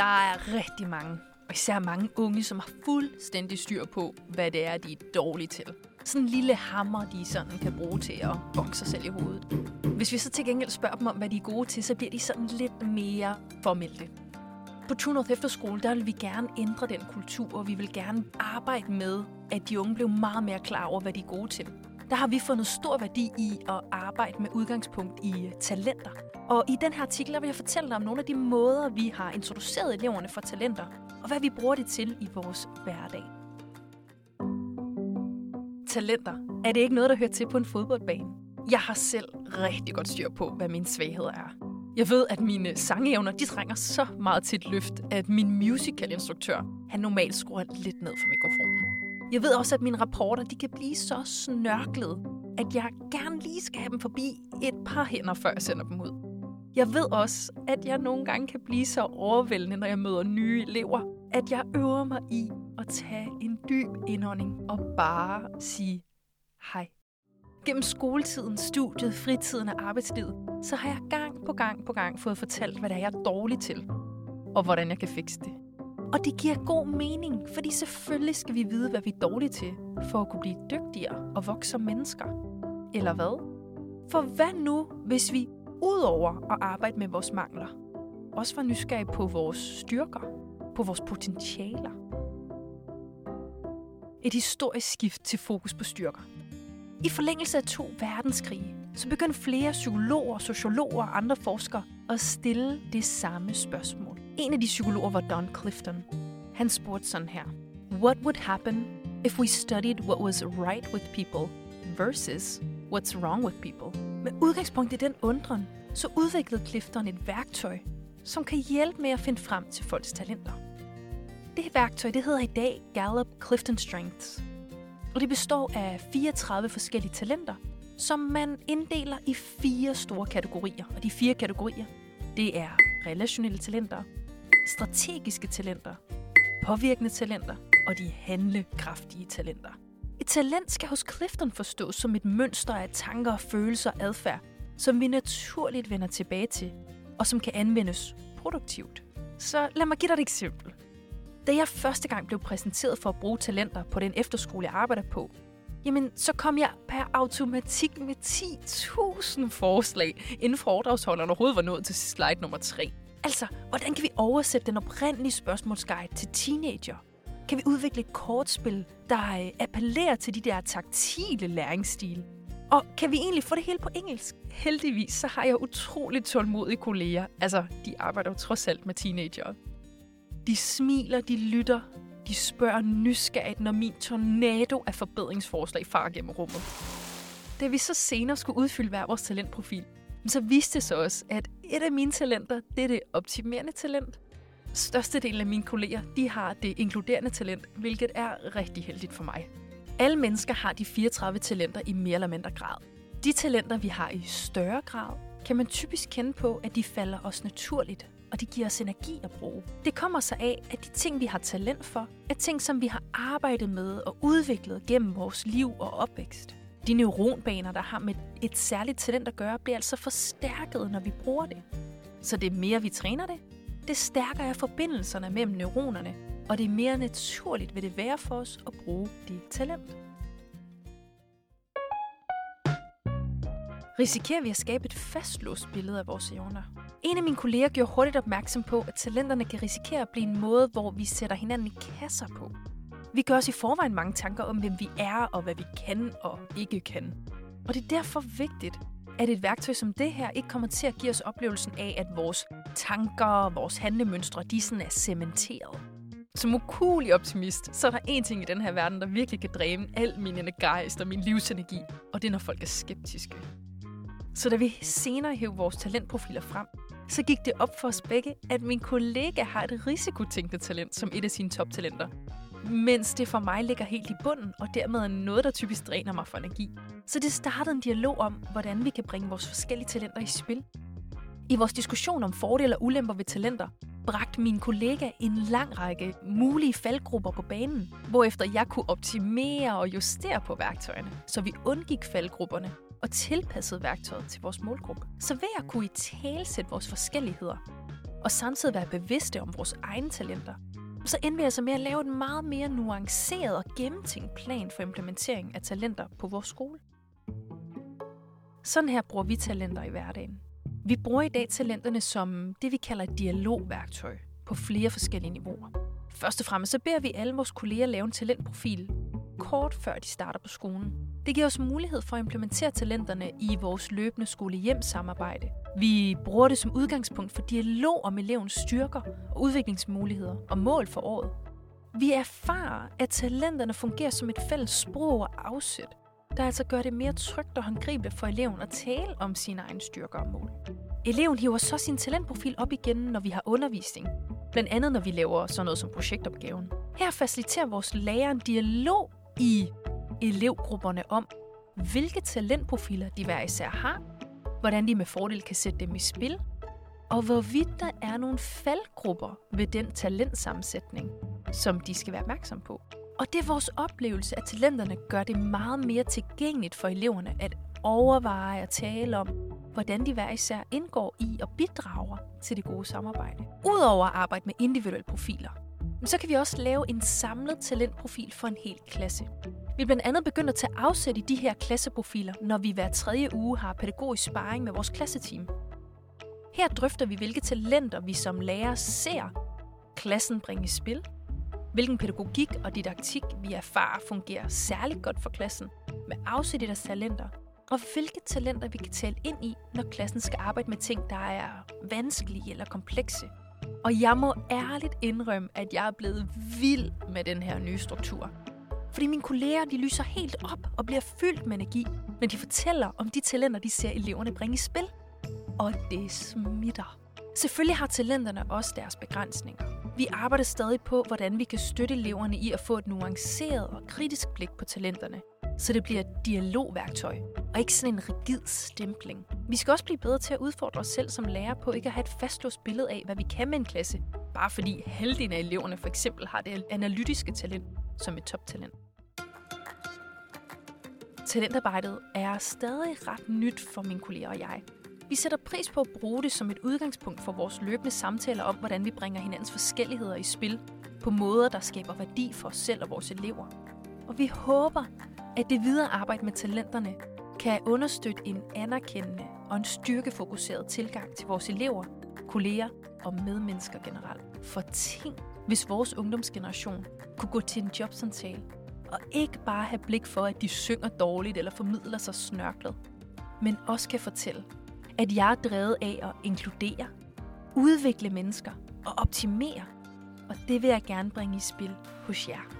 Der er rigtig mange, og især mange unge, som har fuldstændig styr på, hvad det er, de er dårlige til. Sådan en lille hammer, de sådan kan bruge til at bokse sig selv i hovedet. Hvis vi så til gengæld spørger dem om, hvad de er gode til, så bliver de sådan lidt mere formelle. På True North Efterskole, der vil vi gerne ændre den kultur, og vi vil gerne arbejde med, at de unge blev meget mere klar over, hvad de er gode til. Der har vi fundet stor værdi i at arbejde med udgangspunkt i talenter. Og i den her artikel der vil jeg fortælle dig om nogle af de måder, vi har introduceret eleverne for talenter, og hvad vi bruger det til i vores hverdag. Talenter. Er det ikke noget, der hører til på en fodboldbane? Jeg har selv rigtig godt styr på, hvad mine svagheder er. Jeg ved, at mine sangevner, de trænger så meget til et løft, at min musicalinstruktør, han normalt skruer lidt ned for mikrofonen. Jeg ved også, at mine rapporter, de kan blive så snørklet, at jeg gerne lige skal have dem forbi et par hænder, før jeg sender dem ud. Jeg ved også, at jeg nogle gange kan blive så overvældende, når jeg møder nye elever, at jeg øver mig i at tage en dyb indånding og bare sige hej. Gennem skoletiden, studiet, fritiden og arbejdslivet, så har jeg gang på gang på gang fået fortalt, hvad det er, jeg er dårlig til, og hvordan jeg kan fikse det. Og det giver god mening, fordi selvfølgelig skal vi vide, hvad vi er dårlige til, for at kunne blive dygtigere og vokse som mennesker. Eller hvad? For hvad nu, hvis vi udover at arbejde med vores mangler, også var nysgerrige på vores styrker, på vores potentialer? Et historisk skift til fokus på styrker. I forlængelse af to verdenskrige, så begyndte flere psykologer, sociologer og andre forskere at stille det samme spørgsmål. En af de psykologer var Don Clifton. Han spurgte sådan her. What would happen if we studied what was right with people versus what's wrong with people? Med udgangspunkt i den undren, så udviklede Clifton et værktøj, som kan hjælpe med at finde frem til folks talenter. Det værktøj det hedder i dag Gallup Clifton Strengths. Og det består af 34 forskellige talenter, som man inddeler i fire store kategorier. Og de fire kategorier, det er relationelle talenter, strategiske talenter, påvirkende talenter og de handlekraftige talenter. Et talent skal hos Clifton forstås som et mønster af tanker, følelser og adfærd, som vi naturligt vender tilbage til, og som kan anvendes produktivt. Så lad mig give dig et eksempel. Da jeg første gang blev præsenteret for at bruge talenter på den efterskole, jeg arbejder på, jamen så kom jeg per automatik med 10.000 forslag, inden foredragsholderen overhovedet var nået til slide nummer 3. Altså, hvordan kan vi oversætte den oprindelige spørgsmålsguide til teenager? Kan vi udvikle et kortspil, der øh, appellerer til de der taktile læringsstile? Og kan vi egentlig få det hele på engelsk? Heldigvis så har jeg utroligt tålmodige kolleger. Altså, de arbejder jo trods alt med teenager. De smiler, de lytter, de spørger nysgerrigt, når min tornado af forbedringsforslag farer gennem rummet. Da vi så senere skulle udfylde hver vores talentprofil, så viste det sig også, at et af mine talenter, det er det optimerende talent. Størstedelen af mine kolleger, de har det inkluderende talent, hvilket er rigtig heldigt for mig. Alle mennesker har de 34 talenter i mere eller mindre grad. De talenter, vi har i større grad, kan man typisk kende på, at de falder os naturligt, og de giver os energi at bruge. Det kommer sig af, at de ting, vi har talent for, er ting, som vi har arbejdet med og udviklet gennem vores liv og opvækst. De neuronbaner, der har med et særligt talent at gøre, bliver altså forstærket, når vi bruger det. Så det mere vi træner det, det stærkere er forbindelserne mellem neuronerne, og det er mere naturligt vil det være for os at bruge det talent. Risikerer vi at skabe et fastlåst billede af vores evner? En af mine kolleger gjorde hurtigt opmærksom på, at talenterne kan risikere at blive en måde, hvor vi sætter hinanden i kasser på. Vi gør os i forvejen mange tanker om, hvem vi er og hvad vi kan og ikke kan. Og det er derfor vigtigt, at et værktøj som det her ikke kommer til at give os oplevelsen af, at vores tanker og vores handlemønstre, de sådan er cementeret. Som ukulig optimist, så er der én ting i den her verden, der virkelig kan dræne al min energist og min livsenergi, og det er, når folk er skeptiske. Så da vi senere hævde vores talentprofiler frem, så gik det op for os begge, at min kollega har et risikotænkende talent som et af sine toptalenter, mens det for mig ligger helt i bunden, og dermed er noget, der typisk dræner mig for energi. Så det startede en dialog om, hvordan vi kan bringe vores forskellige talenter i spil. I vores diskussion om fordele og ulemper ved talenter, bragte min kollega en lang række mulige faldgrupper på banen, hvorefter jeg kunne optimere og justere på værktøjerne, så vi undgik faldgrupperne og tilpassede værktøjet til vores målgruppe. Så ved at kunne i talsætte vores forskelligheder, og samtidig være bevidste om vores egne talenter, så endte vi altså med at lave en meget mere nuanceret og gennemtænkt plan for implementering af talenter på vores skole. Sådan her bruger vi talenter i hverdagen. Vi bruger i dag talenterne som det, vi kalder et dialogværktøj på flere forskellige niveauer. Først og fremmest så beder vi alle vores kolleger lave en talentprofil kort før de starter på skolen. Det giver os mulighed for at implementere talenterne i vores løbende skole-hjem-samarbejde. Vi bruger det som udgangspunkt for dialog om elevens styrker og udviklingsmuligheder og mål for året. Vi erfarer, at talenterne fungerer som et fælles sprog og afsæt, der altså gør det mere trygt og håndgribeligt for eleven at tale om sine egne styrker og mål. Eleven hiver så sin talentprofil op igen, når vi har undervisning. Blandt andet, når vi laver sådan noget som projektopgaven. Her faciliterer vores lærer en dialog i elevgrupperne om, hvilke talentprofiler de hver især har, hvordan de med fordel kan sætte dem i spil, og hvorvidt der er nogle faldgrupper ved den talentsammensætning, som de skal være opmærksom på. Og det er vores oplevelse, at talenterne gør det meget mere tilgængeligt for eleverne at overveje og tale om, hvordan de hver især indgår i og bidrager til det gode samarbejde. Udover at arbejde med individuelle profiler, så kan vi også lave en samlet talentprofil for en hel klasse. Vi er blandt andet begyndt at tage afsæt i de her klasseprofiler, når vi hver tredje uge har pædagogisk sparring med vores klasseteam. Her drøfter vi, hvilke talenter vi som lærer ser klassen bringe i spil, hvilken pædagogik og didaktik vi erfarer fungerer særligt godt for klassen, med afsæt i deres talenter, og hvilke talenter vi kan tale ind i, når klassen skal arbejde med ting, der er vanskelige eller komplekse. Og jeg må ærligt indrømme, at jeg er blevet vild med den her nye struktur. Fordi mine kolleger, de lyser helt op og bliver fyldt med energi, når de fortæller om de talenter, de ser eleverne bringe i spil. Og det smitter. Selvfølgelig har talenterne også deres begrænsninger. Vi arbejder stadig på, hvordan vi kan støtte eleverne i at få et nuanceret og kritisk blik på talenterne, så det bliver et dialogværktøj, og ikke sådan en rigid stempling. Vi skal også blive bedre til at udfordre os selv som lærer på ikke at have et fastlåst billede af, hvad vi kan med en klasse, bare fordi halvdelen af eleverne for eksempel har det analytiske talent som et toptalent. Talentarbejdet er stadig ret nyt for mine kolleger og jeg. Vi sætter pris på at bruge det som et udgangspunkt for vores løbende samtaler om, hvordan vi bringer hinandens forskelligheder i spil på måder, der skaber værdi for os selv og vores elever. Og vi håber, at det videre arbejde med talenterne kan understøtte en anerkendende og en styrkefokuseret tilgang til vores elever, kolleger og medmennesker generelt. For ting, hvis vores ungdomsgeneration kunne gå til en jobsamtale og ikke bare have blik for, at de synger dårligt eller formidler sig snørklet, men også kan fortælle, at jeg er drevet af at inkludere, udvikle mennesker og optimere, og det vil jeg gerne bringe i spil hos jer.